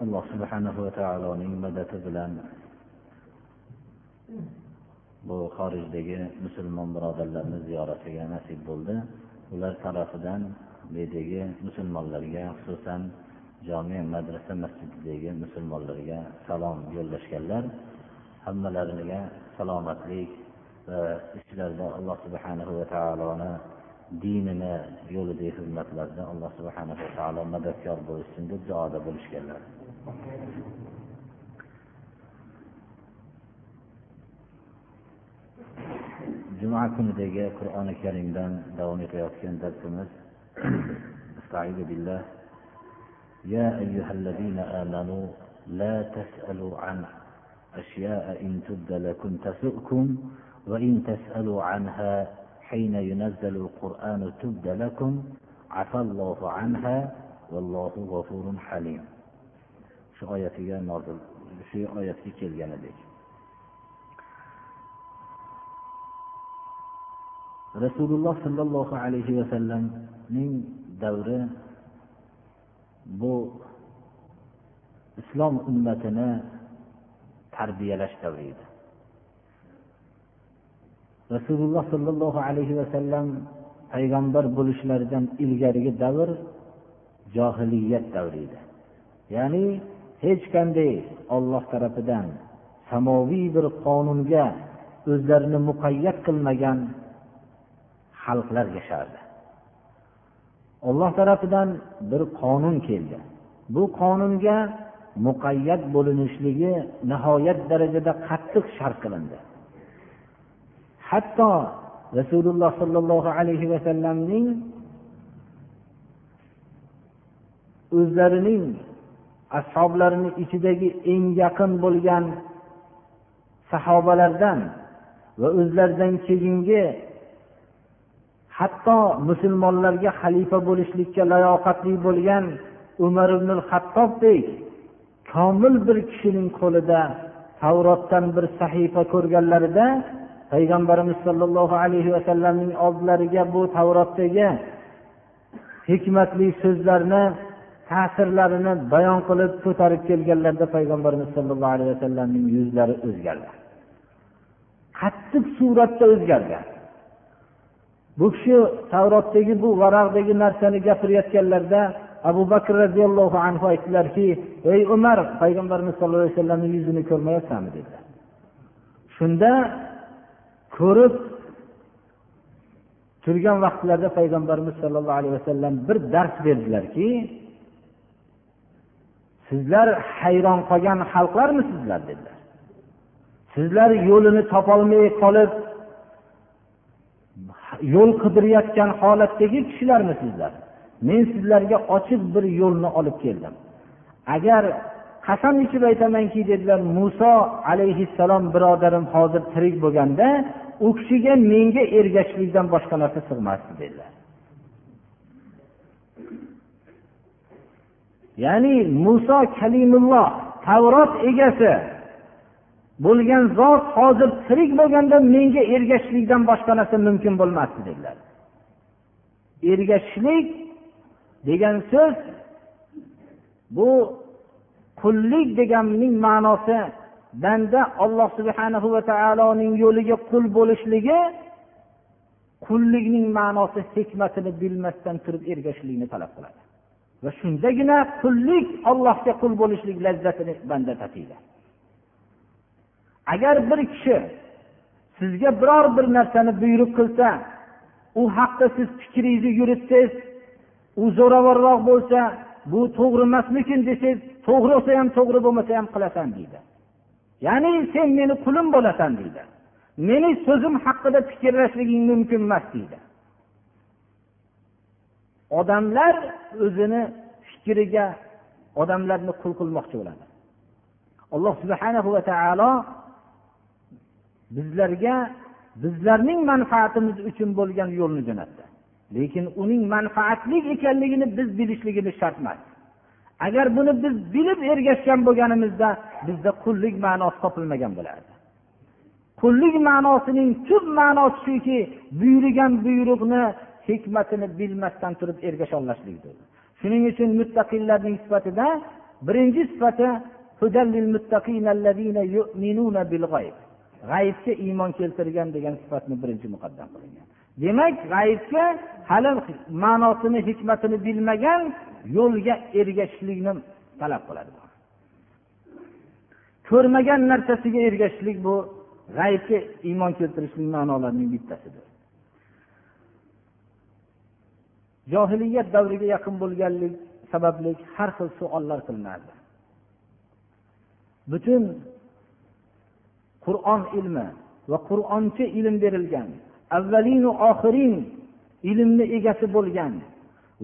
Alloh subhanahu va taoloning madadi bilan bu xorijdagi musulmon birodarlarni ziyoratiga nasib bo'ldi. Ular tarafidan bu yerdagi musulmonlarga xususan jome madrasa masjididagi musulmonlarga salom yo'llashganlar. Hammalariga salomatlik va ichlarida alloh subhanahu va taoloni dinini yo'lidagi xizmatlarda alloh subhanahu va taolo madadkor bo'lishsin deb duoda bo'lishganlar. Juma kunidagi qur'oni karimdan davom etayotgan darsimiz استعيذ بالله. يا أيها الذين آمنوا لا تسألوا عن أشياء إن تبد لكم تسؤكم وإن تسألوا عنها حين ينزل القرآن تبد لكم. عفى الله عنها والله غفور حليم. Shu oyatiga nozil shu oyatga kelgan edik rasululloh sollallohu alayhi vasallamning davri bu islom ummatini tarbiyalash davri edi. Rasululloh sollallohu alayhi vasallam payg'ambar bo'lishlaridan ilgarigi davr johiliyat davri edi. Ya'ni hech qanday olloh tarafidan samoviy bir qonunga o'zlarini muqayyat qilmagan xalqlar yashardi. Olloh tarafidan bir qonun keldi. Bu qonunga muqayyat bo'linishligi nihoyat darajada qattiq shart qilindi. Hatto rasululloh sollallohu alayhi vasallamning o'zlarining ashoblarini ichidagi eng yaqin bo'lgan sahobalardan va o'zlaridan keyingi hatto musulmonlarga xalifa bo'lishlikka layoqatli bo'lgan umar ibn hattobdek komil bir kishining qo'lida tavrotdan bir sahifa ko'rganlarida payg'ambarimiz sollallohu alayhi vasallamning oldilariga bu tavrotdagi hikmatli so'zlarni ta'sirlarini bayon qilib ko'tarib kelganlarida payg'ambarimiz sollallohu alayhi vasallamning yuzlari o'zgardi. Qattiq suratda o'zgardi. Bu kishi tavrotdagi bu varaqdagi narsani gapirayotganlarida abu bakr roziyallohu anhu aytdilarki ey umar payg'ambarimiz sallallohu alayhi vasallamni yuzini ko'rmayapsanmi? dedilar. Shunda ko'rib turgan vaqtlarida payg'ambarimiz sollallohu alayhi vasallam bir dars berdilarki sizlar hayron qolgan xalqlarmisizlar dedilar. Sizlar yo'lini topolmay qolib yo'l qidirayotgan holatdagi kishilarmisizlar men sizlarga ochiq bir yo'lni olib keldim. Agar qasam ichib aytamanki dedilar muso alayhissalom birodarim hozir tirik bo'lganda u kishiga menga ergashishlikdan boshqa narsa sig'masdi dedilar. Ya'ni muso kalimulloh tavrot egasi. Bo'lgan zot hozir tirik bo'lganda menga ergashishlikdan boshqa narsa mumkin bo'lmasdi dedilar. Ergashishlik degan so'z bu qullik deganning ma'nosi banda alloh subhanahu va taoloning yo'liga qul bo'lishligi qullikning ma'nosi hikmatini bilmasdan turib ergashishlikni talab qiladi. Va shundagina qullik allohga qul bo'lishlik lazzatini banda tatiydi. Agar bir kishi sizga biror bir narsani buyruq qilsa u haqda siz fikringizni yuritsangiz u zo'ravonroq bo'lsa bu to'g'ri emasmikin desangiz to'g'ri bo'lsa ham to'g'ri bo'lmasa ham qilasan deydi. Ya'ni sen meni qulim bo'lasan deydi. Meni so'zim haqida fikrlashliging mumkin emas deydi. Odamlar o'zini fikriga odamlarni qul qilmoqchi bo'ladi. Alloh subhanahu va taolo bizlarga bizlarning manfaatimiz uchun bo'lgan yo'lni jo'natdi. Lekin uning manfaatli ekanligini biz bilishligimiz shart emas. Agar buni biz bilib ergashgan bo'lganimizda bizda qullik ma'nosi topilmagan bo'lardi. Qullik ma'nosining tub ma'nosi shuki buyurgan buyruqni hikmatini bilmasdan turib ergasholmaslikdir shuning uchun muttaqillarning sifatida birinchi sifati g'aybga iymon keltirgan degan sifatni birinchi muqaddam qilingan. Demak g'aybga hali ma'nosini hikmatini bilmagan yo'lga ergashishlikni talab qiladi ko'rmagan narsasiga ergashishlik bu g'aybga iymon keltirishlik ma'nolarining bittasidir. Johiliyat davriga yaqin bo'lganlik sababli har xil savollar qilinardi. Butun qur'on ilmi va qur'oncha ilm berilgan avvalinu oxirin ilmni egasi bo'lgan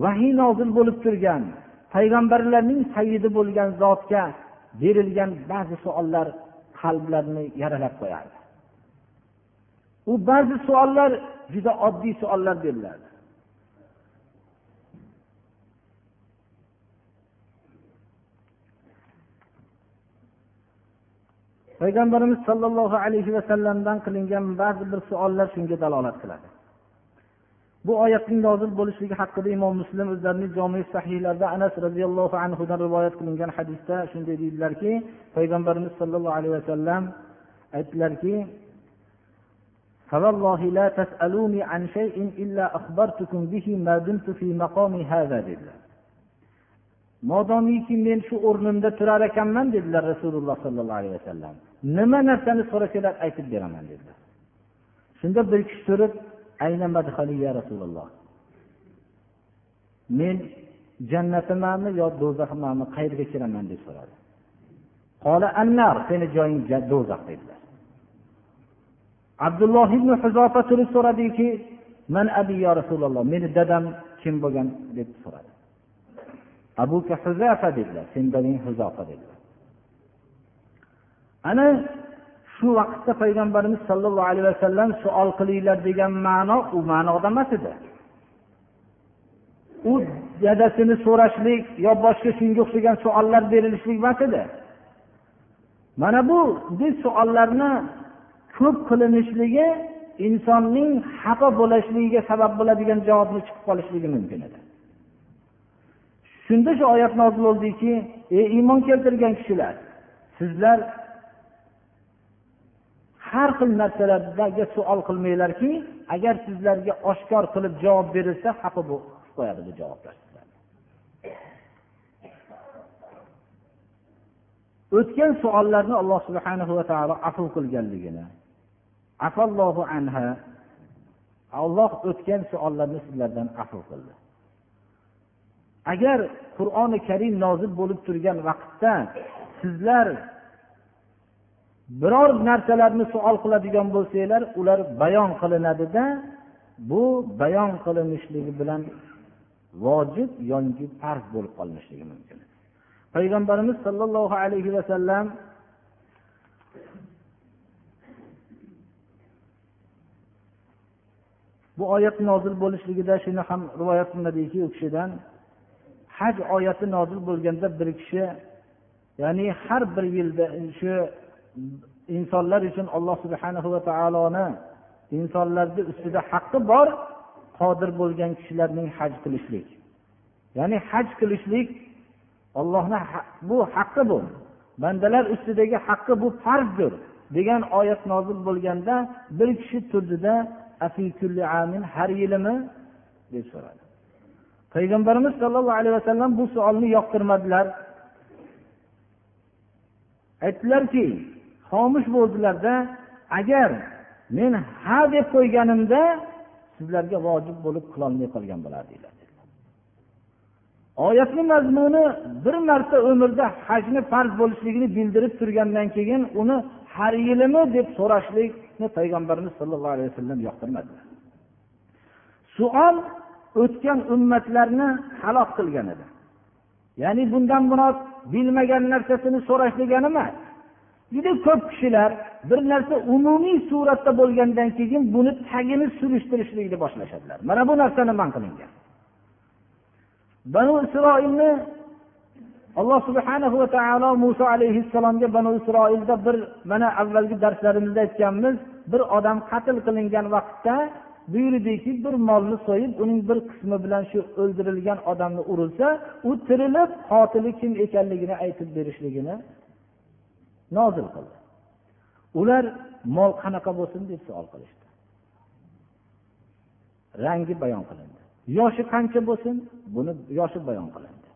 vahiy nozil bo'lib turgan payg'ambarlarning sayyidi bo'lgan zotga berilgan ba'zi savollar qalblarni yaralab qo'yardi. U ba'zi savollar juda oddiy savollar beriladi. payg'ambarimiz sollallohu alayhi vasallamdan qilingan ba'zi bir savollar shunga dalolat qiladi bu oyatning nozil bo'lishligi haqida imom muslim o'zlarining jomi sahiylarida anas roziyallohu anhudan rivoyat qilingan hadisda shunday deydilarki payg'ambarimiz sollallohu alayhi vasallam aytdilarki فوالله لا تسألوني عن شيء إلا أخبرتكم به ما دمت في مقام هذا dedilar modomiki men shu o'rnimda turar ekanman dedilar rasululloh sollallohu alayhi vasallam nima narsani so'rasalar aytib beraman dedilar. Shunda bir kishi turib ayna madhali ya rasululloh men jannatimanmi yo do'zaxmanmi qayerga kiraman deb so'radi. Qola annar seni joying do'zax dedilar. Abdulloh ibn huzofa turib so'radiki man abi yo rasululloh meni dadam kim bo'lgan? deb so'radi. Abu huzafa dedilar. Sen dadang huzofa dedilar. Ana shu vaqtda payg'ambarimiz sollallohu alayhi vasallam savol qilinglar degan ma'no u ma'noda emas edi. U dadasini so'rashlik yo boshqa shunga o'xshagan savollar berilishlik emas edi. Mana bu savollarni ko'p qilinishligi insonning xafa bo'lishligiga sabab bo'ladigan javobni chiqib qolishligi mumkin edi. Shunda shu oyat nozil bo'ldiki ey iymon keltirgan kishilar sizlar har xil narsalarga savol qilmanglarki agar sizlarga oshkor qilib javob berilsa xafa qilib qo'yadi bu javoblar o'tgan savollarni alloh subhanahu va taolo afu qilganligini afallohu anha alloh o'tgan savollarni sizlardan afu qildi. Agar qur'oni karim nozil bo'lib turgan vaqtda sizlar biror narsalarni savol qiladigan bo'lsanglar ular bayon qilinadida bu bayon qilinishligi bilan vojib yoki farz bo'lib qolishligi mumkin. Payg'ambarimiz sollallohu alayhi vasallam bu oyat nozil bo'lishligida shuni ham rivoyat qilinadiki u kishidan haj oyati nozil bo'lganda bir kishi ya'ni har bir yilda shu insonlar uchun alloh subhana va taoloni insonlarni ustida haqqi bor qodir bo'lgan kishilarning haj qilishlik. Ya'ni haj qilishlik ollohni bu haqqi bu. Bandalar ustidagi haqqi bu farzdir degan oyat nozil bo'lganda bir kishi turdida har yilimi? deb so'radi. Payg'ambarimiz sollallohu alayhi vasallam bu savolni yoqtirmadilar. Aytdilarki xomush bo'ldilarda agar men ha deb qo'yganimda sizlarga vojib bo'lib qilolmay qolgan bo'lardinglar oyatni mazmuni bir marta umrda hajni farz bo'lishligini bildirib turgandan keyin uni har yilimi deb so'rashlikni payg'ambarimiz sollallohu alayhi vasallam yoqtirmadilar. Suol o'tgan ummatlarni halok qilgan edi. Ya'ni bundan murod bilmagan narsasini so'rash degani emas. Juda ko'p kishilar bir narsa umumiy suratda bo'lgandan keyin buni tagini surishtirishlikni boshlashadilar. Mana bu narsani man qilingan. Banu isroilni alloh subhana va taolo muso alayhissalomga banu isroilda bir mana avvalgi darslarimizda aytganmiz bir odam qatl qilingan vaqtda buyurdiki bir molni so'yib uning bir qismi bilan shu o'ldirilgan odamni urilsa u tirilib qotili kim ekanligini aytib berishligini nozil qildi. Ular mol qanaqa bo'lsin deb savol qilishdi. Rangi bayon qilindi. Yoshi qancha bo'lsin? Buni yoshi bayon qilindi.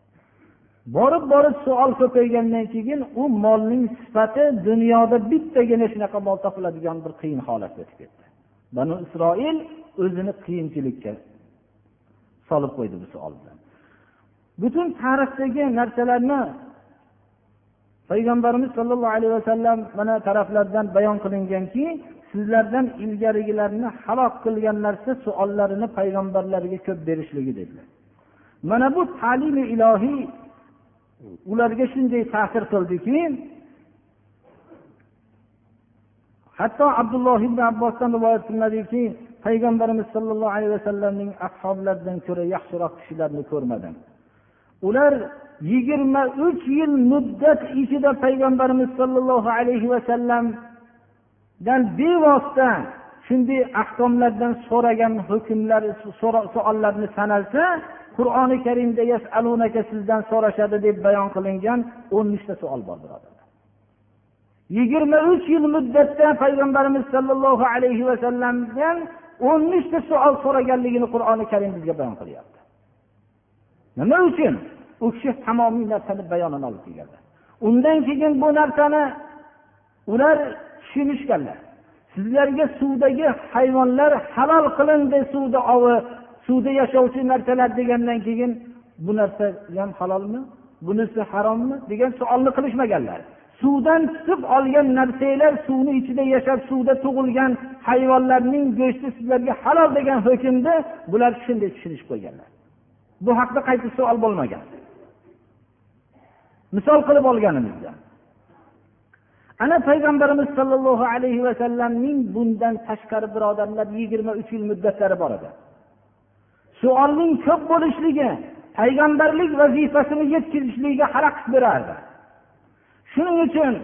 Borib borib savol ko'paygandan keyin u molning sifati dunyoda bittagina shunaqa mol topiladigan bir qiyin holatga o'tib ketdi. Banu isroil o'zini qiyinchilikka solib qo'ydi bu savol bilan. Butun tarixdagi narsalarni payg'ambarimiz sollallohu alayhi vasallam mana taraflardan bayon qilinganki sizlardan ilgarigilarni halok qilgan narsa suollarini payg'ambarlarga ko'p berishligi dedilar. Mana bu ta'limi ilohiy ularga shunday ta'sir qildiki hatto abdulloh ibn abbosdan rivoyat qilinadiki payg'ambarimiz sollallohu alayhi vasallamning ashoblaridan ko'ra yaxshiroq kishilarni ko'rmadim. Ular yigirma uch yil muddat ichida payg'ambarimiz sollallohu alayhi vasallamdan bevosita shunday ahkomlardan so'ragan hukmlar savollarni sanalsa qur'oni karimda sizdan so'rashadi deb bayon qilingan o'n nechta savol bor birodarlar yigirma uch yil muddatda payg'ambarimiz sollallohu alayhi vasallamdan o'n nechta savol so'raganligini qur'oni karim bizga bayon qilyapti. Nima uchun? U kishi tamomiy narsani bayonini olib kelganlar undan keyin bu narsani ular tushunishganlar. Sizlarga suvdagi hayvonlar halol qilindi suvda ovi suvda yashovchi narsalar degandan keyin bu narsa ham halolmi? Bunisi harommi? degan savolni qilishmaganlar. Suvdan tutib olgan narsanglar suvni ichida yashab suvda tug'ilgan hayvonlarning go'shti sizlarga halol degan hukmni bular shunday tushunishib qo'yganlar. Bu haqida qayta savol bo'lmagan? Misol qilib olganimizda. Ana payg'ambarimiz sollallohu alayhi vasallamning bundan tashqari birodarlar yigirma uch yil muddatlari bor edi. Suolning ko'p bo'lishligi payg'ambarlik vazifasini yetkazishligiga xalaqit berardi. Shuning uchun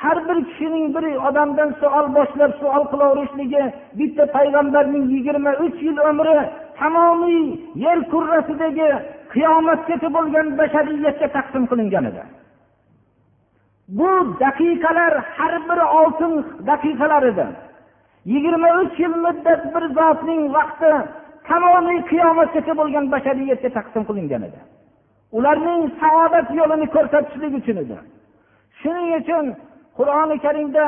har bir kishining bir odamdan savol boshlab savol qilaverishligi bitta payg'ambarning yigirma uch yil umri tamomiy yer kurrasidagi qiyomatgacha bo'lgan bashariyatga taqsim qilingan edi bu daqiqalar har biri oltin daqiqalar edi yigirma uch yil muddat bir zotning vaqti tamomiy qiyomatgacha bo'lgan bashariyatga taqsim qilingan edi ularning saodat yo'lini ko'rsatishlik uchun edi shuning uchun qur'oni karimda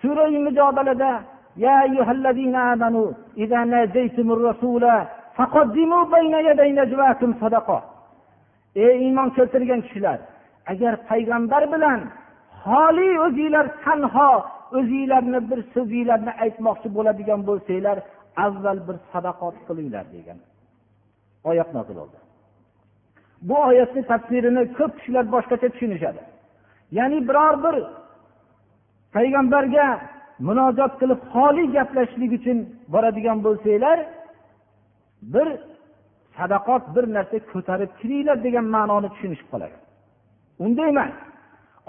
sura mujodalada يا أيها الذين آمنوا إذا ناجيتم الرسول ey iymon keltirgan kishilar agar payg'ambar bilan xoli o'zinglar tanho o'zinglarni bir so'zinglarni aytmoqchi bo'ladigan bo'lsanglar avval bir sadaqot qilinglar degan oyat nozil bo'ldi bu oyatni tafsirini ko'p kishilar boshqacha tushunishadi. Ya'ni biror bir payg'ambarga munojot qilib xoli gaplashishlik uchun boradigan bo'lsanglar bir sadaqot bir narsa ko'tarib kiringlar degan ma'noni tushunishib qoladi. Unday emas.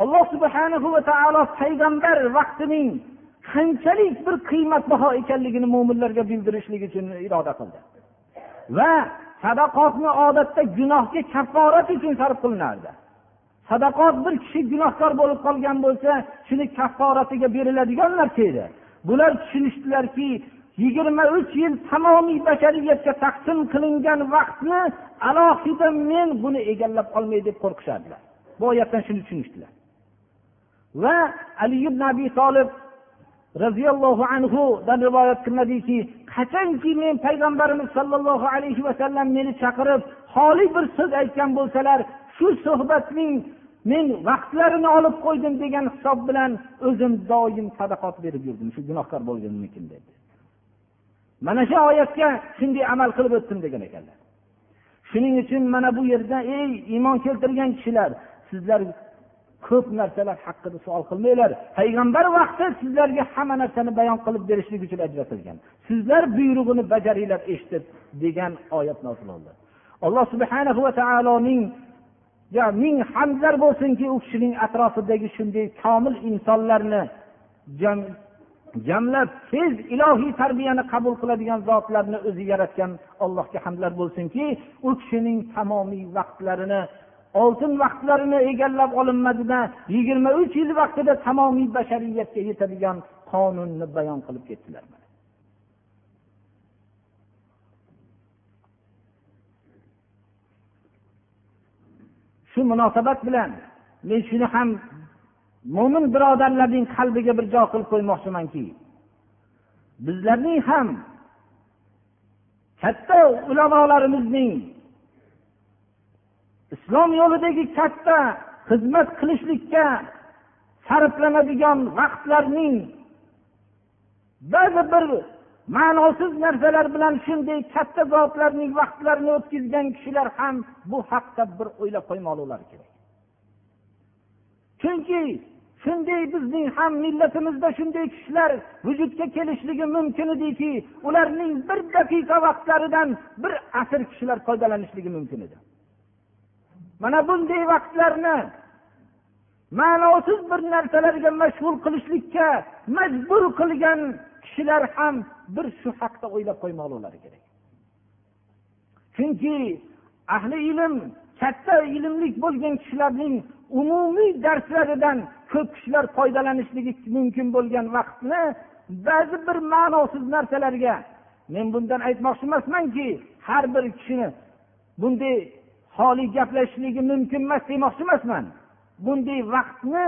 Alloh subhanahu va taolo payg'ambar vaqtining qanchalik bir qiymatbaho ekanligini mo'minlarga bildirishlik uchun iroda qildi. Va sadaqotni odatda gunohga kafforat uchun sarf qilinardi. Sadaqot bir kishi gunohkor bo'lib qolgan bo'lsa shuni kafforatiga beriladigan narsa edi bular tushunishdilarki yigirma uch yil tamomiy bashariyatga taqsim qilingan vaqtni alohida men buni egallab olmay deb qo'rqishardilar. Bu oyatdan shuni tushunishdilar. Va ali ibn abi tolib roziyallohu anhudan rivoyat qilinadiki qachonki men payg'ambarimiz sollallohu alayhi vasallam meni chaqirib xoli bir so'z aytgan bo'lsalar shu suhbatning men vaqtlarini olib qo'ydim degan hisob bilan o'zim doim sadaqot berib yurdim. Shu gunohkor bo'lganimikin dedi. Mana shu oyatga shunday amal qilib o'tdim degan ekanlar. Shuning uchun mana bu yerda ey iymon keltirgan kishilar sizlar ko'p narsalar haqida savol qilmanglar. Payg'ambar vaqti sizlarga hamma narsani bayon qilib berishlik uchun ajratilgan. Sizlar buyrug'ini bajaringlar eshitib degan oyat nozil bo'ldi alloh subhanahu va taoloning ming hamdlar bo'lsinki u kishining atrofidagi shunday komil insonlarni jamlab tez ilohiy tarbiyani qabul qiladigan zotlarni o'zi yaratgan allohga hamdlar bo'lsinki u kishining tamomiy vaqtlarini oltin vaqtlarini egallab olinmadida yigirma uch yil vaqtida tamomiy bashariyatga yetadigan qonunni bayon qilib ketdilar shu munosabat bilan men shuni ham mo'min birodarlarning qalbiga bir joy qilib qo'ymoqchimanki bizlarning ham katta ulamolarimizning islom yo'lidagi katta xizmat qilishlikka sarflanadigan vaqtlarning ba'zi bir ma'nosiz narsalar bilan shunday katta zotlarning vaqtlarini o'tkazgan kishilar ham bu haqda bir o'ylab qo'ymoqlilari kerak. Chunki shunday bizning ham millatimizda shunday kishilar vujudga kelishligi mumkin ediki ularning bir daqiqa vaqtlaridan bir asr kishilar foydalanishligi mumkin edi. Mana bunday vaqtlarni ma'nosiz bir narsalarga mashg'ul qilishlikka majbur qilgan kishilar ham bir shu haqda o'ylab qo'ymoqlilari kerak. Chunki ahli ilm katta ilmli bo'lgan kishilarning umumiy darslaridan ko'p kishilar foydalanishligi mumkin bo'lgan vaqtni ba'zi bir ma'nosiz narsalarga men bundan aytmoqchi emasmanki har bir kishini bunday xoli gaplashishligi mumkin emas demoqchi emasman. Bunday vaqtni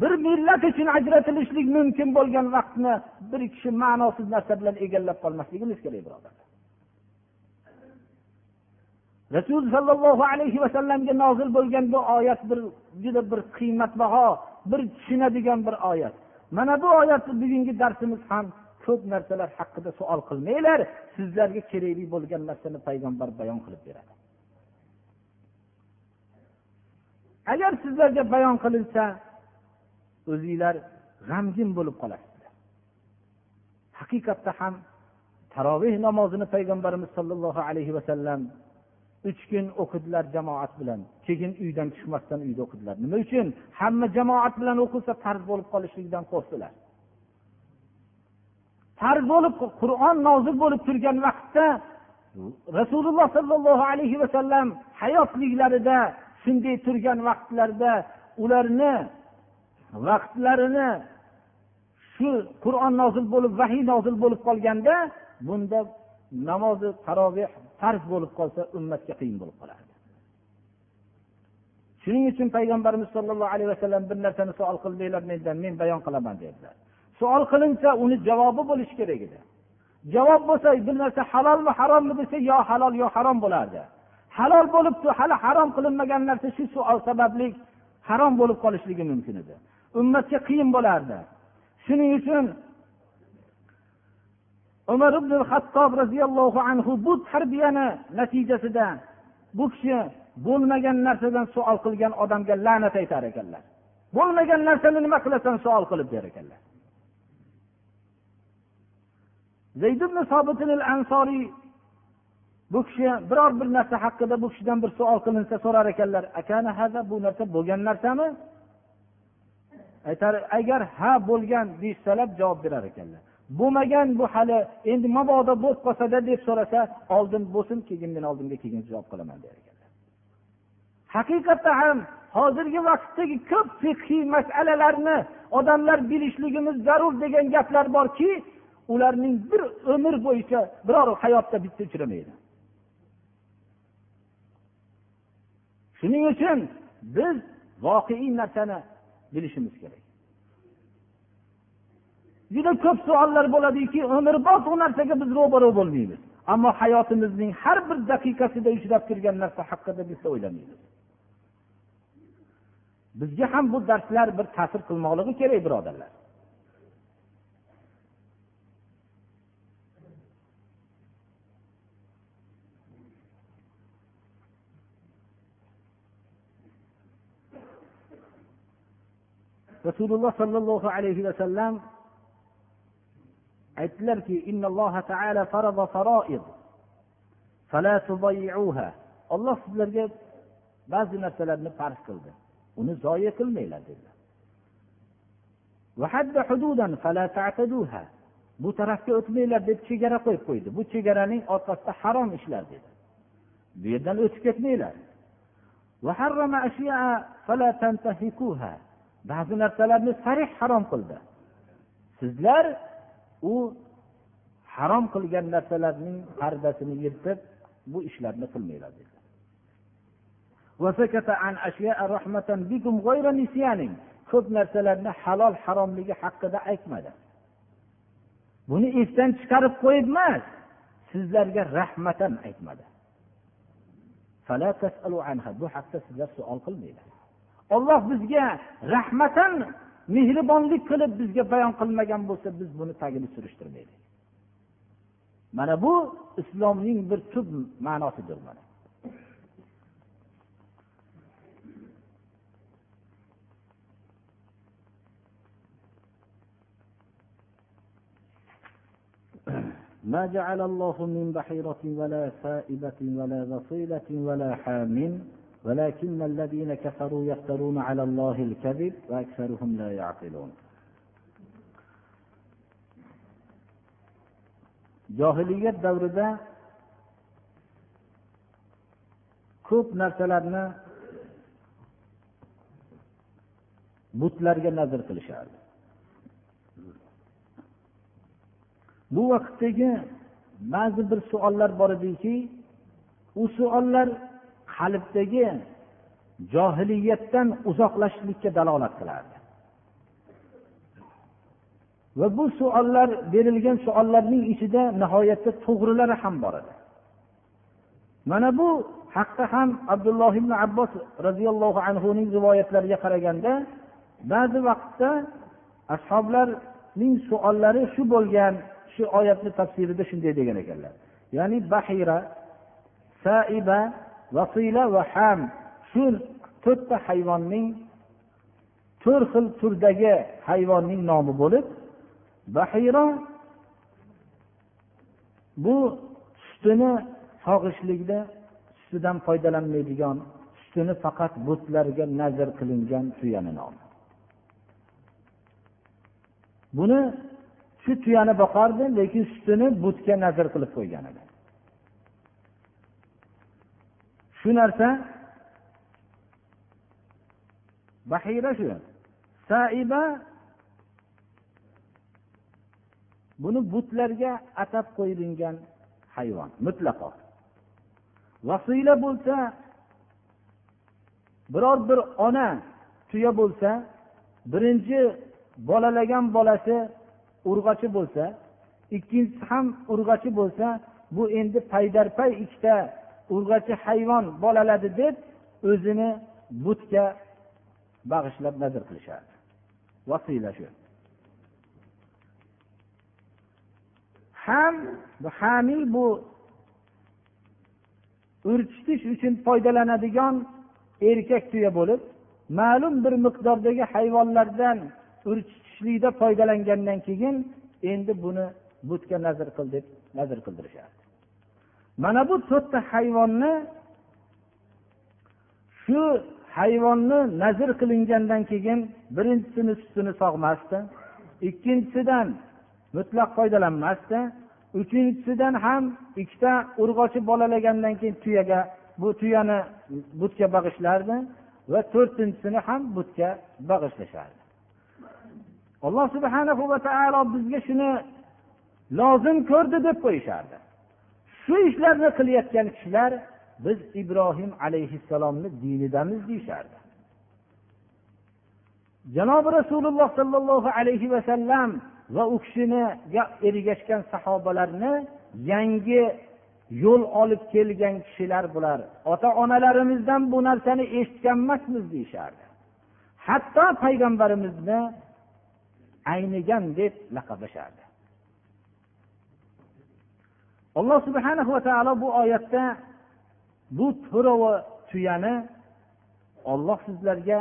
bir millat uchun ajratilishlik mumkin bo'lgan vaqtni bir kishi ma'nosiz narsa bilan egallab qolmasligimiz kerak birodarlar rasul sollallohu alayhi vasallamga nozil bo'lgan bu oyat bir juda bir qiymatbaho bir tushunadigan bir oyat. Mana bu oyatni bugungi darsimiz ham ko'p narsalar haqida savol qilmanglar sizlarga kerakli bo'lgan narsani payg'ambar bayon qilib beradi. Agar sizlarga bayon qilinsa o'zinglar g'amgin bo'lib qolasizlar haqiqatda ham taroveh namozini payg'ambarimiz sollallohu alayhi vasallam uch kun o'qidilar jamoat bilan. Keyin uydan chiqmasdan uyda o'qidilar nima uchun? Hamma jamoat bilan o'qilsa farz bo'lib qolishligidan qo'rqdilar. Farz bo'lib qur'on nozil bo'lib turgan vaqtda rasululloh sollallohu alayhi vasallam hayotliklarida shunday turgan vaqtlarda ularni vaqtlarini shu qur'on nozil bo'lib vahiy nozil bo'lib qolganda bunda namozi taroveh farz bo'lib qolsa ummatga qiyin bo'lib qolardi. Shuning uchun payg'ambarimiz sollallohu alayhi vasallam bir narsani savol qildinglar mendan men bayon qilaman dedilar. Savol qilinsa uni javobi bo'lishi kerak edi. Javob bo'lsa bir narsa halolmi harommi desa yo halol yo harom bo'lardi. Halol bo'libdi hali harom qilinmagan narsa shu savol sababli harom bo'lib qolishligi mumkin edi. Ummatga qiyin bo'lardi. Shuning uchun umar ibn hattob roziyallohu anhu bu tarbiyani natijasida bu kishi bo'lmagan narsadan savol qilgan odamga la'nat aytar ekanlar. Bo'lmagan narsani nima qilasan savol qilib der ekanlar. Zayd ibn sobitil ansoriy bu kishi biror bir narsa haqida bu kishidan bir savol qilinsa so'rar ekanlar akana haza bu narsa bo'lgan narsami? Aytar agar ha bo'lgan deyishsalar javob berar ekanlar. Bo'lmagan bu hali endi mabodo bo'lib qolsada deb so'rasa oldin bo'lsin keyin men oldimga keyin javob qilaman der ekanlar. Haqiqatda ham hozirgi vaqtdagi ko'p fiqhiy masalalarni odamlar bilishligimiz zarur degan gaplar borki ularning bir umr bo'yicha biror hayotda bitta uchramaydi. Shuning uchun biz voqeiy narsani bilishimiz kerak. juda ko'p savollar bo'ladiki umrbod u narsaga biz ro'baro bo'lmaymiz. Ammo hayotimizning har bir daqiqasida uchrab turgan narsa haqida biz o'ylamaymiz. Bizga ham bu darslar bir ta'sir qilmoqligi kerak birodarlar. Rasululloh sollallohu alayhi vasallam aytdilarki olloh sizlarga ba'zi narsalarni farz qildi. Uni zoya qilmanglar dedilar. Bu tarafga o'tmanglar deb chegara qo'yib qo'ydi. Bu chegaraning orqasida harom ishlar dedi. Bu yerdan o'tib ketmanglar. Ba'zi narsalarni sarih harom qildi. Sizlar u harom qilgan narsalarning pardasini yirtib bu ishlarni qilmanglar dedi. Ko'p narsalarni halol haromligi haqida aytmadi. Buni esdan chiqarib qo'yib emas sizlarga rahmatan aytmadi. Bu haqda sizlar savol qilmanglar olloh bizga rahmatan mehribonlik qilib bizga bayon qilmagan bo'lsa biz buni tagini surishtirmaylik mana bu islomning bir tub ma'nosidir mana ما جعل الله من بحيرة ولا سائبة ولا وصيلة ولا حام ولكن الذين كفروا يفترون على الله الكذب وأكثرهم لا يعقلون johiliyat davrida ko'p narsalarni butlarga nazr qilishardi bu vaqtdagi ba'zi bir savollar bor ediki u savollar qalbdagi johiliyatdan uzoqlashishlikka dalolat qilardi. Va bu suollar berilgan suollarning ichida nihoyatda to'g'rilari ham bor edi. Mana bu haqda ham abdulloh ibn abbos roziyallohu anhuning rivoyatlariga qaraganda ba'zi vaqtda ashoblarning suollari shu bo'lgan shu oyatni tafsirida shunday degan ekanlar. Ya'ni bahira saiba vasila va ham shu to'rtta hayvonning to'rt xil turdagi hayvonning nomi bo'lib bahira bu sutini sog'ishlikda sutidan foydalanmaydigan sutini faqat butlarga nazr qilingan tuyani nomi. Buni shu tuyani boqardi lekin sutini butga nazr qilib qo'ygan edi. Shu narsa bahira shu. Saiba buni butlarga atab qo'yilgan hayvon mutlaqo. Vasila bo'lsa biror bir ona tuya bo'lsa birinchi bolalagan bolasi urg'ochi bo'lsa ikkinchisi ham urg'ochi bo'lsa bu endi paydarpay ikkita urg'ochi hayvon bolaladi deb o'zini butga bag'ishlab nazr qilishardi. Vasila shu. Ham hamiy bu urchitish uchun foydalanadigan erkak tuya bo'lib ma'lum bir miqdordagi hayvonlardan urchitishlikda foydalangandan keyin endi buni butga nazr qil deb nazr qildirishadi mana bu to'rtta hayvonni shu hayvonni nazr qilingandan keyin birinchisini sutini sog'masdi ikkinchisidan mutlaq foydalanmasdi uchinchisidan ham ikkita urg'ochi bolalagandan keyin tuyaga bu tuyani butga bag'ishlardi va to'rtinchisini ham butga bag'ishlashardi. Alloh subhana va taolo bizga shuni lozim ko'rdi deb qo'yishardi. Shu ishlarni qilayotgan kishilar biz ibrohim alayhissalomni dinidamiz deyishardi. Janobi rasululloh sollallohu alayhi vasallam va u kishiniga ergashgan sahobalarni yangi yo'l olib kelgan kishilar bular. Ota onalarimizdan bu narsani eshitgan emasmiz deyishardi. Hatto payg'ambarimizni aynigan deb laqablashardi. Alloh subhana va taolo bu oyatda bu to'rovi tuyani olloh sizlarga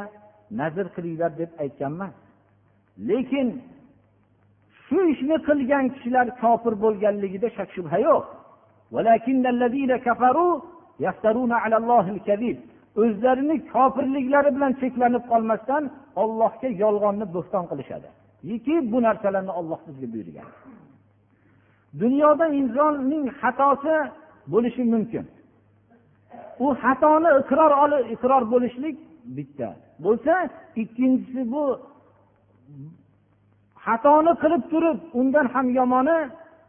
nazr qilinglar deb aytgan emas lekin shu ishni qilgan kishilar kofir bo'lganligida shak shubha yo'q. O'zlarini kofirliklari bilan cheklanib qolmasdan ollohga yolg'onni bo'xton qilishadi. Ki bu narsalarni olloh bizga buyurgan. Dunyoda insonning xatosi bo'lishi mumkin. U xatoni iqror iqror bo'lishlik bitta. Bo'lsa ikkinchisi bu xatoni qilib turib undan ham yomoni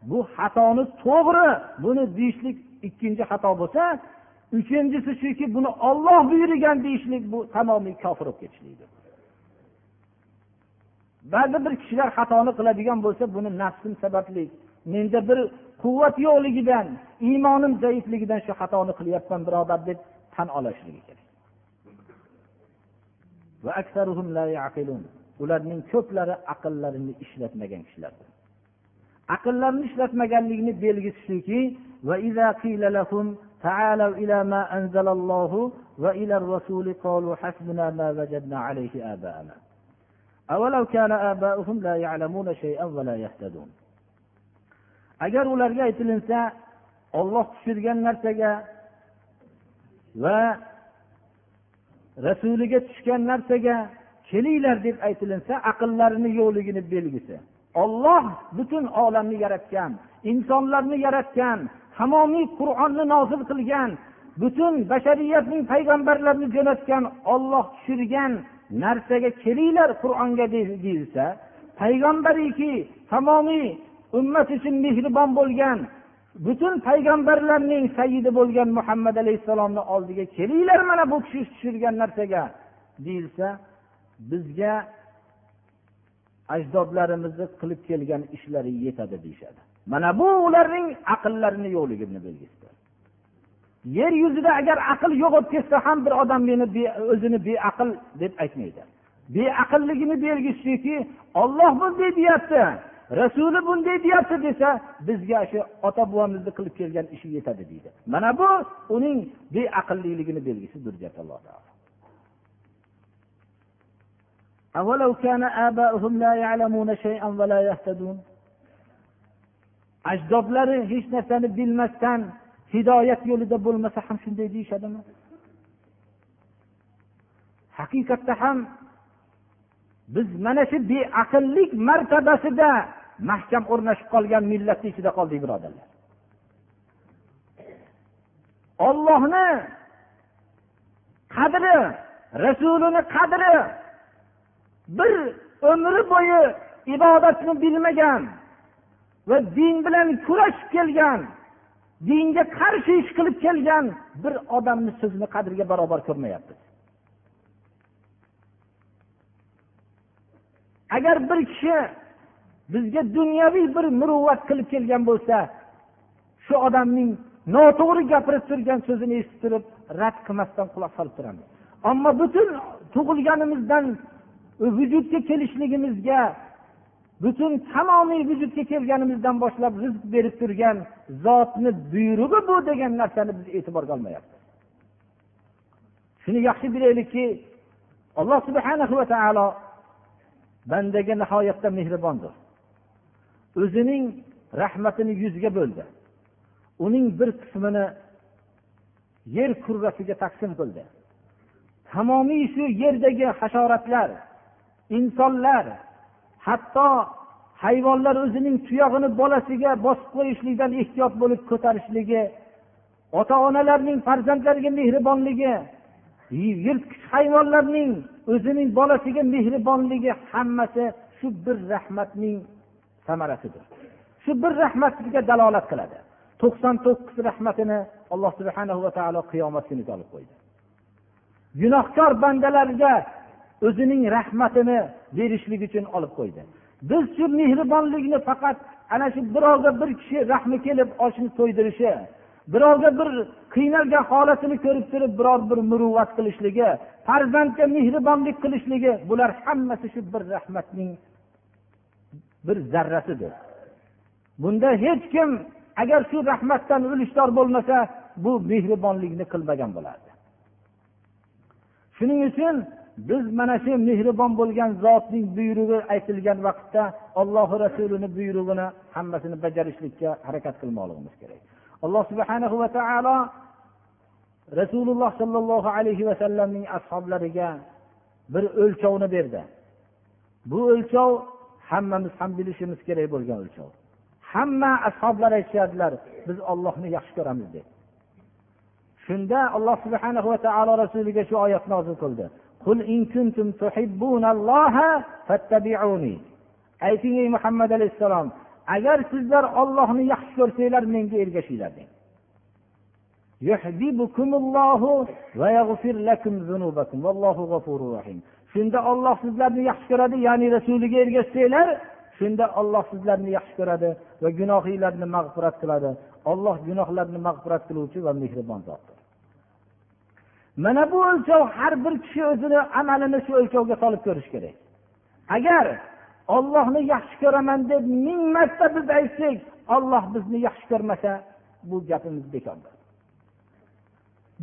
bu xatoni to'g'ri buni deyishlik ikkinchi xato bo'lsa uchinchisi shuki buni olloh buyurgan deyishlik bu tamomiy kofir bo'lib ketishlikdir. Ba'zi bir kishilar xatoni qiladigan bo'lsa buni nafsim sababli menda bir quvvat yo'qligidan iymonim zaifligidan shu xatoni qilyapman birodar deb tan olishligi kerak ularning ko'plari aqllarini ishlatmagan kishilardir aqllarini ishlatmaganligini belgisi shuki تعالوا إلى ما أنزل الله وإلى الرسول قالوا حسبنا ما وجدنا عليه آباءنا أولو كان آباؤهم لا يعلمون شيئا ولا يهتدون agar ularga aytilinsa olloh tushirgan narsaga va rasuliga tushgan narsaga kelinglar deb aytilinsa aqllarini yo'qligini belgisi. Olloh butun olamni yaratgan insonlarni yaratgan tamomiy qur'onni nozil qilgan butun bashariyatning payg'ambarlarini jo'natgan olloh tushirgan narsaga kelinglar qur'onga deyilsa payg'ambariki tamomiy ummat uchun mehribon bo'lgan butun payg'ambarlarning sayyidi bo'lgan muhammad alayhissalomni oldiga kelinglar mana bu kishi tushirgan narsaga deyilsa bizga ajdodlarimizni qilib kelgan ishlari yetadi deyishadi. Mana bu ularning aqllarini yo'qligini belgisi yer yuzida agar aql yo'q bo'lib ketsa ham bir odam meni o'zini beaql deb aytmaydi. Beaqlligini belgisi shuki olloh bunday deyapti. rasuli bunday deyapti desa bizga shu ota bobomizni qilib kelgan ishi yetadi deydi mana bu uning beaqlliligini belgisidir deyapti alloh taolo أولو كان آباؤهم لا يعلمون شيئا ولا يهتدون ajdodlari hech narsani bilmasdan hidoyat yo'lida bo'lmasa ham shunday deyishadimi haqiqatda ham biz mana shu beaqllik martabasida mahkam o'rnashib qolgan millatni ichida qoldik birodarlar. Ollohni qadri rasulini qadri bir umri bo'yi ibodatni bilmagan va din bilan kurashib kelgan dinga qarshi ish qilib kelgan bir odamni so'zini qadriga barobar ko'rmayapmiz agar bir kishi bizga dunyoviy bir muruvvat qilib kelgan bo'lsa shu odamning noto'g'ri gapirib turgan so'zini eshitib turib rad qilmasdan quloq solib turamiz. Ammo butun tug'ilganimizdan vujudga kelishligimizga butun tamomiy vujudga kelganimizdan boshlab rizq berib turgan zotni buyrug'i bu degan narsani biz e'tiborga olmayapmiz. Shuni yaxshi bilaylikki alloh subhana va taolo bandaga nihoyatda mehribondir. O'zining rahmatini yuzga bo'ldi. Uning bir qismini yer kurrasiga taqsim qildi. Tamomiy shu yerdagi hasharotlar insonlar hatto hayvonlar o'zining tuyog'ini bolasiga bosib qo'yishlikdan ehtiyot bo'lib ko'tarishligi ota onalarning farzandlariga mehribonligi yirtqich hayvonlarning o'zining bolasiga mehribonligi hammasi shu bir rahmatning samarasidir. Shu bir rahmatiga dalolat qiladi. To'qson to'qqiz rahmatini alloh subhana va taolo qiyomat kunida olib qo'ydi. Gunohkor bandalarga o'zining rahmatini berishlik uchun olib qo'ydi. Biz shu mehribonlikni faqat ana shu birovga bir kishi rahmi kelib oshni to'ydirishi birovga bir qiynalgan holatini ko'rib turib biror bir muruvvat qilishligi farzandga mehribonlik qilishligi bular hammasi shu bir rahmatning bir zarrasidir. Bunda hech kim agar shu rahmatdan ulushdor bo'lmasa bu mehribonlikni qilmagan bo'lardi. Shuning uchun biz mana shu mehribon bo'lgan zotning buyrug'i aytilgan vaqtda allohi rasulini buyrug'ini hammasini bajarishlikka harakat qilmoqligimiz kerak. Alloh subhanahu va taolo rasululloh sollallohu alayhi vasallamning ashoblariga bir o'lchovni berdi. Bu o'lchov hammamiz ham bilishimiz kerak bo'lgan o'lchov. Hamma ashoblar aytishardilar biz ollohni yaxshi ko'ramiz deb. Shunda alloh subhanahu va taolo rasuliga shu oyat nozil qildi. Ayting ey muhammad alayhissalom agar sizlar ollohni yaxshi ko'rsanglar menga ergashinglar deng. Shunda olloh sizlarni yaxshi ko'radi ya'ni rasuliga ergashsanglar shunda olloh sizlarni yaxshi ko'radi va gunohinglarni mag'firat qiladi. Olloh gunohlarni mag'firat qiluvchi va mehribon zotdir. Mana bu o'lchov har bir kishi o'zini amalini shu o'lchovga solib ko'rish kerak. Agar ollohni yaxshi ko'raman deb ming marta biz aytsak olloh bizni yaxshi ko'rmasa bu gapimiz bekordir.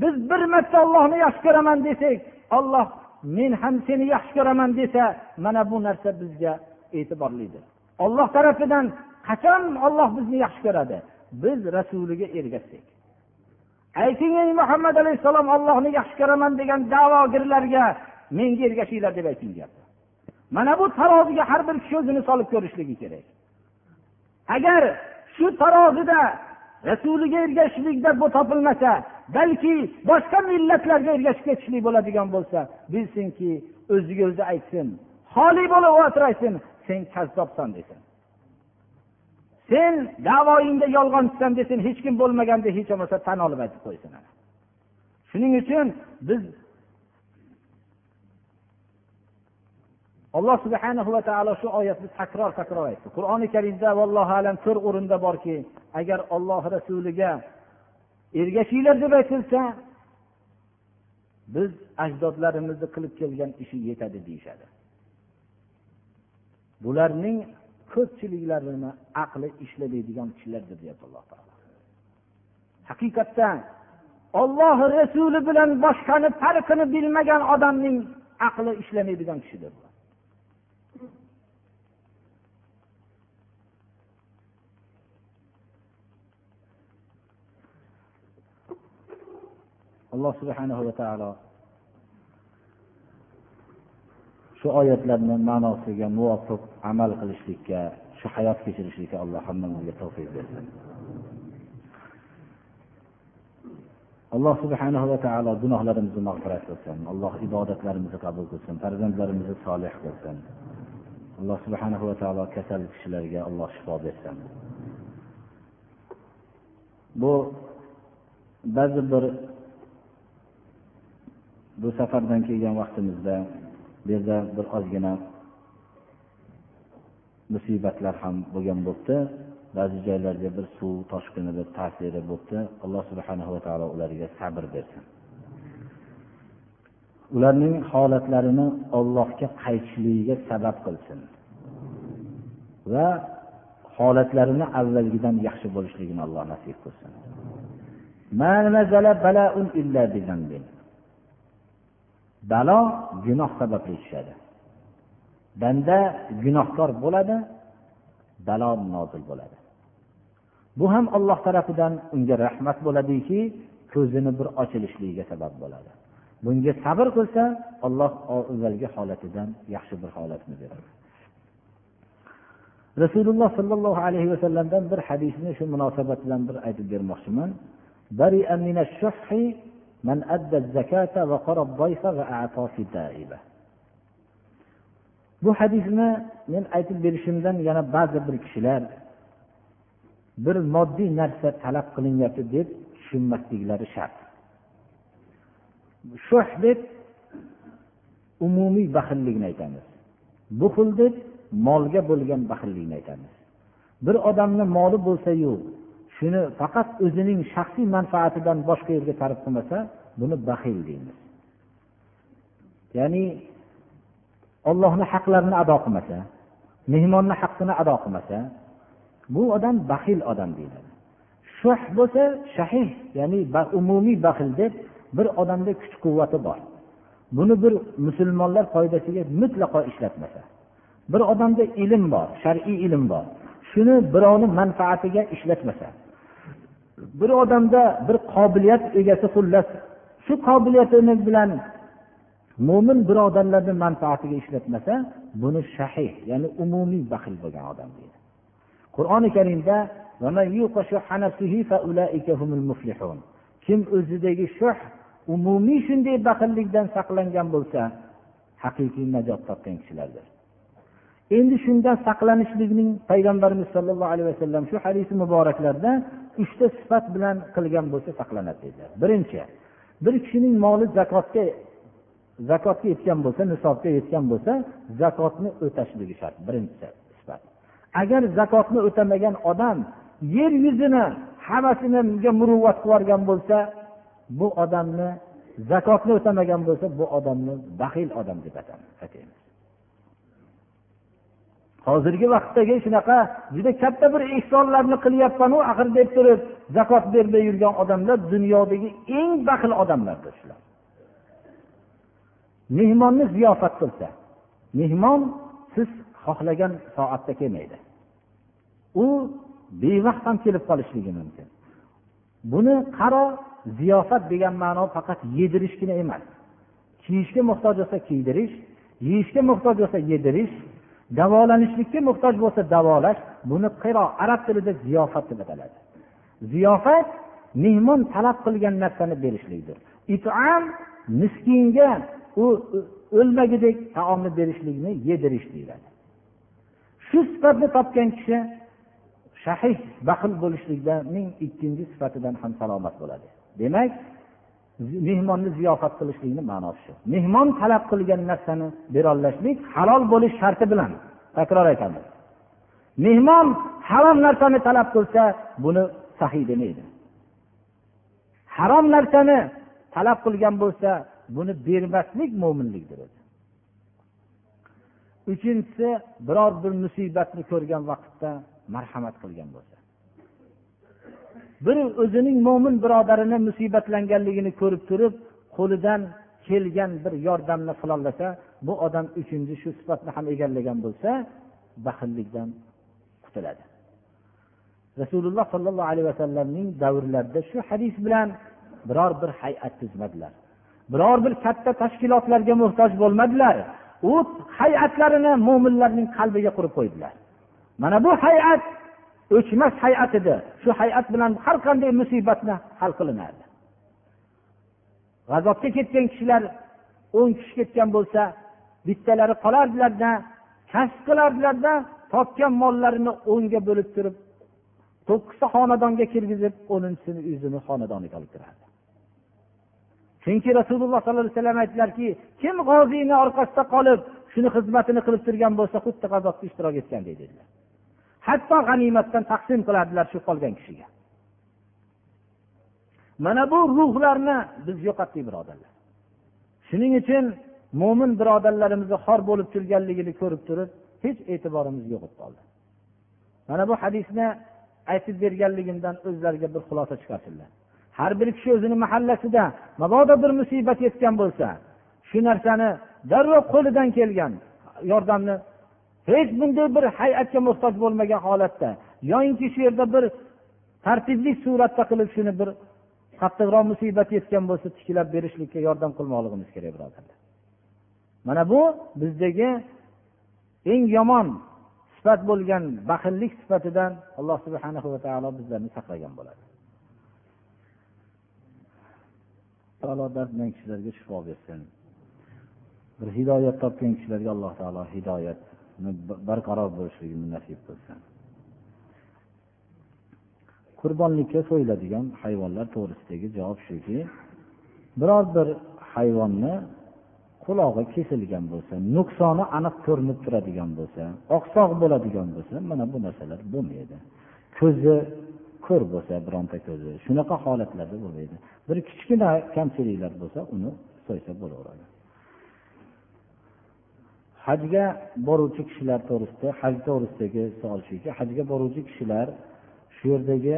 Biz bir marta ollohni yaxshi ko'raman desak olloh men ham seni yaxshi ko'raman desa mana bu narsa bizga e'tiborlidir. Olloh tarafidan qachon olloh bizni yaxshi ko'radi? Biz rasuliga ergashsak. Ayting ey muhammad alayhissalom ollohni yaxshi ko'raman degan da'vogirlarga menga ergashinglar deb ayting gapni mana bu taroziga har bir kishi o'zini solib ko'rishligi kerak. Agar shu tarozida rasuliga ergashishlikda bu topilmasa balki boshqa millatlarga ergashib ketishlik bo'ladigan bo'lsa bilsinki o'ziga o'zi aytsin xoli bo'lib o'tiraysin sen kazzobsan desin. Sen davoyingda yolg'onchisan desin hech kim bo'lmaganda hech bo'lmasa tan olib aytib qo'ysin shuning uchun biz alloh subhana va taolo shu oyatni takror takror aytdi. Qur'oni karimda vallohu alam to'rt o'rinda borki agar olloh rasuliga ergashinglar deb aytilsa biz ajdodlarimizni qilib kelgan ishi yetadi deyishadi. Bularning ko'pchiliklarini aqli ishlamaydigan kishilardir deyapti alloh taolo. Haqiqatda olloh rasuli bilan boshqani farqini bilmagan odamning aqli ishlamaydigan kishidir alloh subhanahu va taolo shu oyatlarni ma'nosiga muvofiq amal qilishlikka shu hayot kechirishlikka alloh hammamizga tavfiq bersin. Alloh subhanahu va taolo gunohlarimizni mag'firat qilsin. Alloh ibodatlarimizni qabul qilsin. Farzandlarimizni solih qilsin. Alloh subhanahu va taolo kasal kishilarga alloh shifo bersin. Bu ba'zi bir bu safardan kelgan vaqtimizda bu yerda bir ozgina musibatlar ham bo'lgan bo'libdi. Ba'zi joylarga bir suv toshqini bir ta'siri bo'libdi. Alloh subhana va taolo ularga sabr bersin. Ularning holatlarini ollohga qaytishligiga sabab qilsin va holatlarini avvalgidan yaxshi bo'lishligini alloh nasib qilsin. Balo gunoh sababli tushadi. Banda gunohkor bo'ladi balo nozil bo'ladi. Bu ham alloh tarafidan unga rahmat bo'ladiki ko'zini bir ochilishligiga sabab bo'ladi. Bunga sabr qilsa alloh avvalgi holatidan yaxshi bir holatni beradi. Rasululloh sollallohu alayhi vasallamdan bir hadisni shu munosabat bilan bir aytib bermoqchiman. من أدى الزكاة وقرى الضيف وأعطى في الدائبة bu hadisni men aytib berishimdan yana ba'zi bir kishilar bir moddiy narsa talab qilinyapti deb tushunmasliklari shart shoh deb umumiy baxillikni aytamiz buxul deb molga bo'lgan baxillikni aytamiz bir odamni moli bo'lsayu shuni faqat o'zining shaxsiy manfaatidan boshqa yerga sarf qilmasa buni baxil deymiz. Ya'ni ollohni haqlarini ado qilmasa mehmonni haqqini ado qilmasa bu odam baxil odam deyiladi. Shuh bo'lsa shahih ya'ni umumiy baxil deb bir odamda kuch quvvati bor. Buni bir musulmonlar foydasiga mutlaqo ishlatmasa bir odamda ilm bor shar'iy ilm bor shuni birovni manfaatiga ishlatmasa bir odamda bir qobiliyat egasi xullas shu qobiliyatini bilan mo'min birodarlarni manfaatiga ishlatmasa buni shahih ya'ni umumiy baxil bo'lgan odam deydi. Qur'oni karimda kim o'zidagi shuh umumiy shunday baxillikdan saqlangan bo'lsa haqiqiy najot topgan kishilardir. Endi shundan saqlanishlikning payg'ambarimiz sollallohu alayhi vasallam shu hadisi muboraklarda uchta sifat bilan qilgan bo'lsa saqlanadi dedilar birinchi bir kishining moli zakotga zakotga yetgan bo'lsa nisobga yetgan bo'lsa zakotni o'tashligi shart. Birinchi sifat. Agar zakotni o'tamagan odam yer yuzini hammasiniga muruvvat qilib yuborgan bo'lsa bu odamni zakotni o'tamagan bo'lsa bu odamni baxil odam deb ataymiz hozirgi vaqtdagi shunaqa juda katta bir ehsonlarni qilyapmanu axir deb turib zakot bermay yurgan odamlar dunyodagi eng baxil odamlardir shular. Mehmonni ziyofat qilsa mehmon siz xohlagan soatda kelmaydi. U bevaqt ham kelib qolishligi mumkin. Buni qaro ziyofat degan ma'no faqat yedirishgina emas. Kiyishga muhtoj bo'lsa kiydirish yeyishga muhtoj bo'lsa yedirish davolanishlikka muhtoj bo'lsa davolash buni qiro arab tilida ziyofat deb ataladi. Ziyofat mehmon talab qilgan narsani berishlikdir. Itam miskinga u o'lmagidek taomni berishlikni yedirish deyiladi. Shu sifatni topgan kishi shahih baxil bo'lishlikning ikkinchi sifatidan ham salomat bo'ladi. Demak mehmonni ziyofat qilishlikni ma'nosi shu. Mehmon talab qilgan narsani berolashlik halol bo'lish sharti bilan takror aytamiz. Mehmon harom narsani talab qilsa buni sahiy demaydi. Harom narsani talab qilgan bo'lsa buni bermaslik mo'minlikdir uchinchisi biror bir musibatni ko'rgan vaqtda marhamat qilgan bo'lsa. Bir o'zining mo'min birodarini musibatlanganligini ko'rib turib qo'lidan kelgan bir yordamni qilolasa bu odam uchinchi shu sifatni ham egallagan bo'lsa baxillikdan qutuladi. Rasululloh sollallohu alayhi vasallamning davrlarida shu hadis bilan biror bir hay'at tuzmadilar. Biror bir katta tashkilotlarga muhtoj bo'lmadilar. U hay'atlarini mo'minlarning qalbiga qurib qo'ydilar. Mana bu hay'at o'chmas hay'at edi shu hay'at bilan har qanday musibatni hal qilinardi. G'azotga ketgan kishilar o'n kishi ketgan bo'lsa bittalari qolardilarda kasb qilardilarda topgan mollarini o'nga bo'lib turib to'qqizta xonadonga kirgizib o'ninchisini o'zini xonadoniga olib kirardi. Chunki rasululloh sollallohu alayhi vasallam aytdilarki kim g'oziyni orqasida qolib shuni xizmatini qilib turgan bo'lsa xuddi g'azotda ishtirok etgandek dedilar. Hatto g'animatdan taqsim qilardilar shu qolgan kishiga. Mana bu ruhlarni biz yo'qotdik birodarlar. Shuning uchun mo'min birodarlarimizni xor bo'lib turganligini ko'rib turib hech e'tiborimiz yo'q bo'lib qoldi. Mana bu hadisni aytib berganligimdan o'zlariga bir xulosa chiqarsinlar. Har bir kishi o'zini mahallasida mabodo bir musibat yetgan bo'lsa shu narsani darrov qo'lidan kelgan yordamni hech bunday bir hay'atga muhtoj bo'lmagan holatda yoyinki shu yerda bir tartibli suratda qilib shuni bir qattiqroq musibat yetgan bo'lsa tiklab berishlikka yordam qilmoqligimiz kerak birodarlar. Mana bu bizdagi eng yomon sifat bo'lgan baxillik sifatidan alloh subhana va taolo bizlarni saqlagan bo'ladi. Taolo dard bilan kishilarga shifo bersin. Bir hidoyat topgan kishilarga alloh taolo hidoyat barqaror bo'lishligini nasib qilsin qurbonlikka so'yiladigan hayvonlar to'g'risidagi javob shuki biror bir hayvonni qulog'i kesilgan bo'lsa nuqsoni aniq ko'rinib turadigan bo'lsa oqsoq bo'ladigan bo'lsa mana bu narsalar bo'lmaydi. Ko'zi ko'r bo'lsa bironta ko'zi shunaqa holatlarda bo'lmaydi. Bir kichkina kamchiliklar bo'lsa uni so'ysa bo'laveradi. Hajga boruvchi kishilar to'g'risida haj to'g'risidagi savol shuki hajga boruvchi kishilar shu yerdagi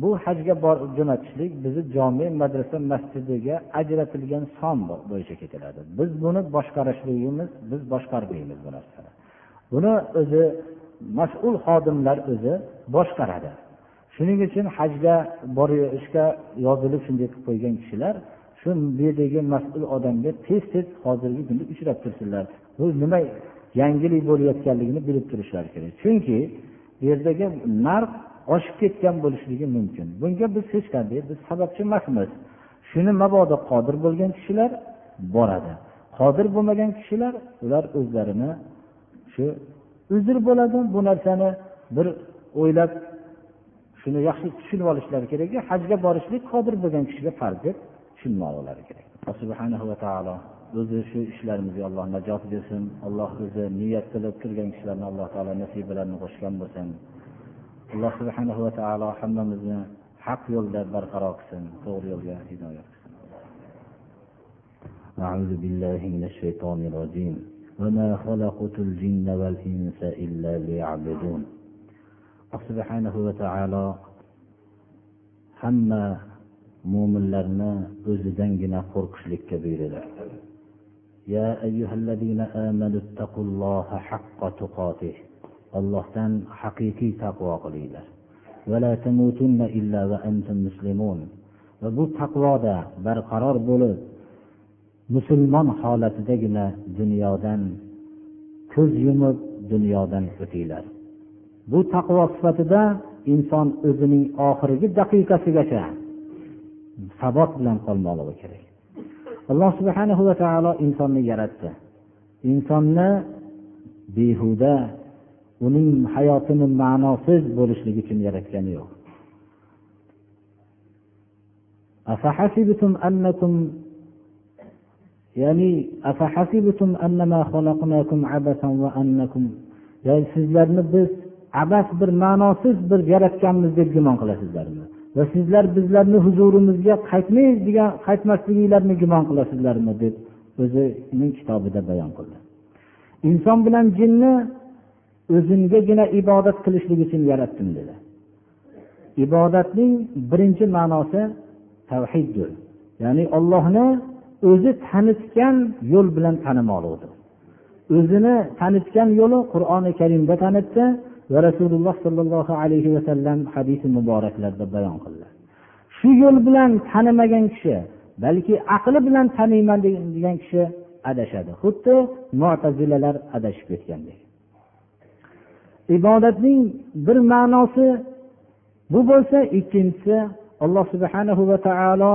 bu hajga bor jo'natishlik bizni jome madrasa masjidiga ajratilgan son bo'yicha ketiladi biz buni boshqarishligimiz biz boshqarmaymiz bu narsani. Buni o'zi mas'ul xodimlar o'zi boshqaradi. Shuning uchun hajga borishga yozilib shunday qilib qo'ygan kishilar shu bu yerdagi mas'ul odamga tez tez hozirgi kunda uchrab tursinlar. Bu nima yangilik bo'layotganligini bilib turishlari kerak. Chunki bu yerdagi narx oshib ketgan bo'lishligi mumkin. Bunga biz hech qanday biz sababchi emasmiz. Shuni mabodo qodir bo'lgan kishilar boradi. Qodir bo'lmagan kishilar ular o'zlarini shu uzr bo'ladi. Bu narsani bir o'ylab shuni yaxshi tushunib olishlari kerakki hajga borishlik qodir bo'lgan kishiga farz deb tushunib olishlari kerak alloh subhanahu va taolo o'zi shu ishlarimizga alloh najot bersin alloh o'zi niyat qilib turgan kishilarni alloh taolo nasibalarni qo'shgan bo'lsin alloh subhanahu va taolo hammamizni haq yo'lda barqaror qilsin to'g'ri yo'lga hidoyat qilsin أعوذ بالله من الشيطان الرجيم وما خلقت الجن والإنس إلا ليعبدون سبحانه وتعالى hamma mo'minlarni o'zidangina qo'rqishlikka buyurdi يا أيها الذين آمنوا اتقوا الله حق تقاته ollohdan haqiqiy taqvo qilinglar va bu taqvoda barqaror bo'lib musulmon holatidagina dunyodan ko'z yumib dunyodan o'tinglar bu taqvo sifatida inson o'zining oxirgi daqiqasigacha sabot bilan qolmoqligi kerak. Alloh subhana va taolo insonni yaratdi. Insonni behuda uning hayotini ma'nosiz bo'lishligi uchun yaratgani yo'q. Ya'ni sizlarni biz abas bir ma'nosiz bir yaratganmiz deb gumon qilasizlarmi? Va sizlar bizlarni huzurimizga qaytmaymiz degan qaytmasliginglarni gumon qilasizlarmi deb o'zining kitobida bayon qildi. Inson bilan jinni o'zimgagina ibodat qilishlik uchun yaratdim dedi. Ibodatning birinchi ma'nosi tavhiddir. Ya'ni ollohni o'zi tanitgan yo'l bilan tanimoqlikdir o'zini tanitgan yo'li qur'oni karimda tanitdi va rasululloh sollallohu alayhi vasallam hadisi muboraklarda bayon qildilar shu yo'l bilan tanimagan kishi balki aqli bilan taniyman degan kishi adashadi. Xuddi mo'tazilalar adashib ketgandek. Ibodatning bir ma'nosi bu bo'lsa ikkinchisi alloh subhanahu va taolo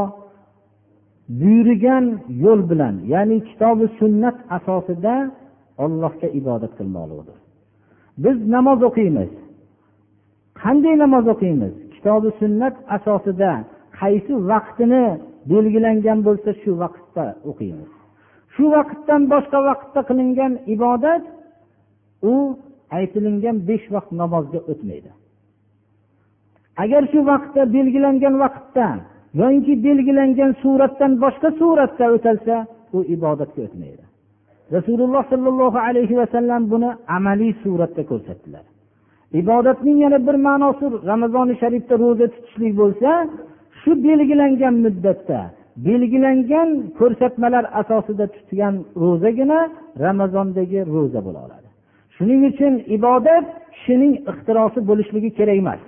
buyurgan yo'l bilan ya'ni kitobi sunnat asosida ollohga ibodat qilmoqlikdir biz namoz o'qiymiz. Qanday namoz o'qiymiz? Kitobi sunnat asosida qaysi vaqtini belgilangan bo'lsa shu vaqtda o'qiymiz. Shu vaqtdan boshqa vaqtda qilingan ibodat u aytilingan besh vaqt namozga o'tmaydi. Agar shu vaqtda belgilangan vaqtda yoinki belgilangan suratdan boshqa suratda o'talsa u ibodatga o'tmaydi. Rasululloh sollallohu alayhi vasallam buni amaliy suratda ko'rsatdilar. Ibodatning yana bir ma'nosi ramazoni sharifda ro'za tutishlik bo'lsa shu belgilangan muddatda belgilangan ko'rsatmalar asosida tutgan ro'zagina ramazondagi ro'za bo'la oladi. Shuning uchun ibodat kishining ixtirosi bo'lishligi kerak emas.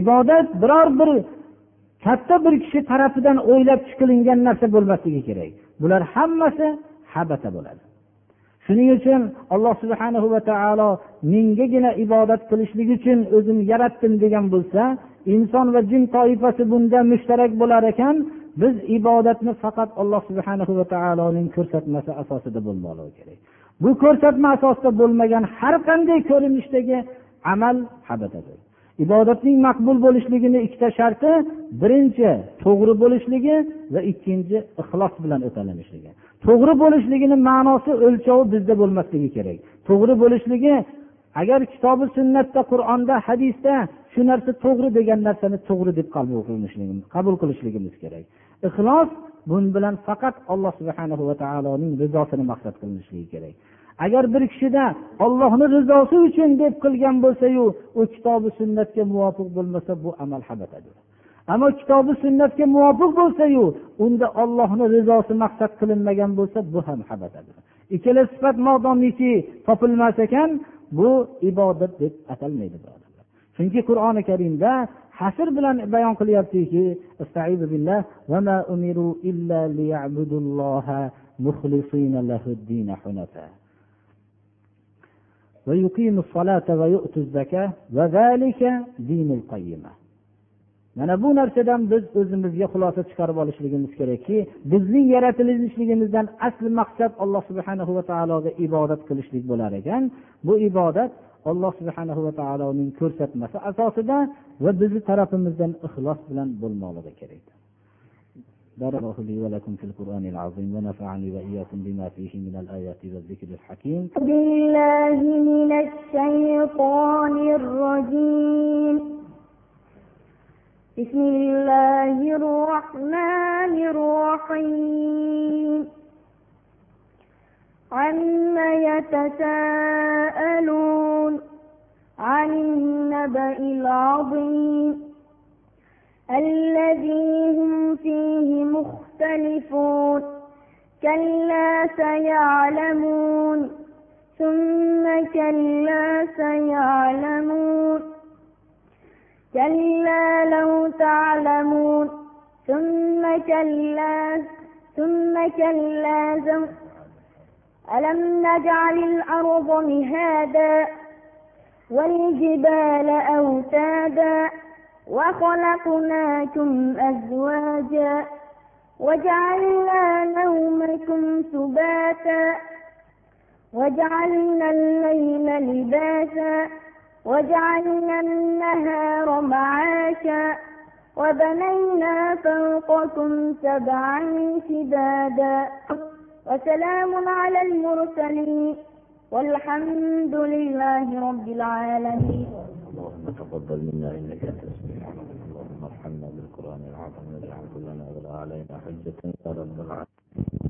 Ibodat biror bir katta bir kishi tarafidan o'ylab chiqilingan narsa bo'lmasligi kerak. Bular hammasi habata bo'ladi. Shuning uchun alloh subhana va taolo mengagina ibodat qilishlik uchun o'zim yaratdim degan bo'lsa inson va jin toifasi bunda mushtarak bo'lar ekan biz ibodatni faqat alloh subhana va taoloning ko'rsatmasi asosida bo'lmoqligi kerak. Bu ko'rsatma asosida bo'lmagan har qanday ko'rinishdagi amal habatadir ibodatning maqbul bo'lishligini ikkita sharti birinchi to'g'ri bo'lishligi va ikkinchi ixlos bilan o'talinishligi to'g'ri bo'lishligini ma'nosi o'lchovi bizda bo'lmasligi kerak. To'g'ri bo'lishligi agar kitobi sunnatda qur'onda hadisda shu narsa to'g'ri degan narsani to'g'ri deb qabul qilishligimiz qabul qilishligimiz kerak. Ixlos bun bilan faqat alloh subhana va taoloning rizosini maqsad qilinishligi kerak. Agar bir kishida ollohni rizosi uchun deb qilgan bo'lsayu u kitobi sunnatga muvofiq bo'lmasa bu amal habatadir ammo kitobi sunnatga muvofiq bo'lsayu unda ollohni rizosi maqsad qilinmagan bo'lsa bu ham habatadir ikkala sifat modomiki topilmas ekan bu ibodat deb atalmaydi chunki qur'oni karimda hasr bilan bayon qilyaptiki mana bu narsadan biz o'zimizga xulosa chiqarib olishligimiz kerakki bizning yaratilishligimizdan asli maqsad alloh subhana va taologa ibodat qilishlik bo'lar ekan. Bu ibodat alloh subhana va taoloning ko'rsatmasi asosida va bizni tarafimizdan ixlos bilan bo'lmoqligi kerak. بارك الله لي ولكم في القرآن العظيم ونفعني وإياكم بما فيه من الآيات والذكر الحكيم. بالله من الشيطان الرجيم. بسم الله الرحمن الرحيم. عما يتساءلون عن النبأ العظيم. الذي هم فيه مختلفون. كلا سيعلمون. ثم كلا سيعلمون. كلا لو تعلمون. ثم كلا ثم كلا زم. ألم نجعل الأرض مهادا والجبال أوتادا وخلقناكم أزواجا وجعلنا نومكم سباتا وجعلنا الليل لباسا وجعلنا النهار معاشا وبنينا فوقكم سبعا شدادا وسلام على المرسلين والحمد لله رب العالمين. اللهم تقبل منا إنك أنت أن يجعل لنا ولا علينا حجة يا رب العالمين.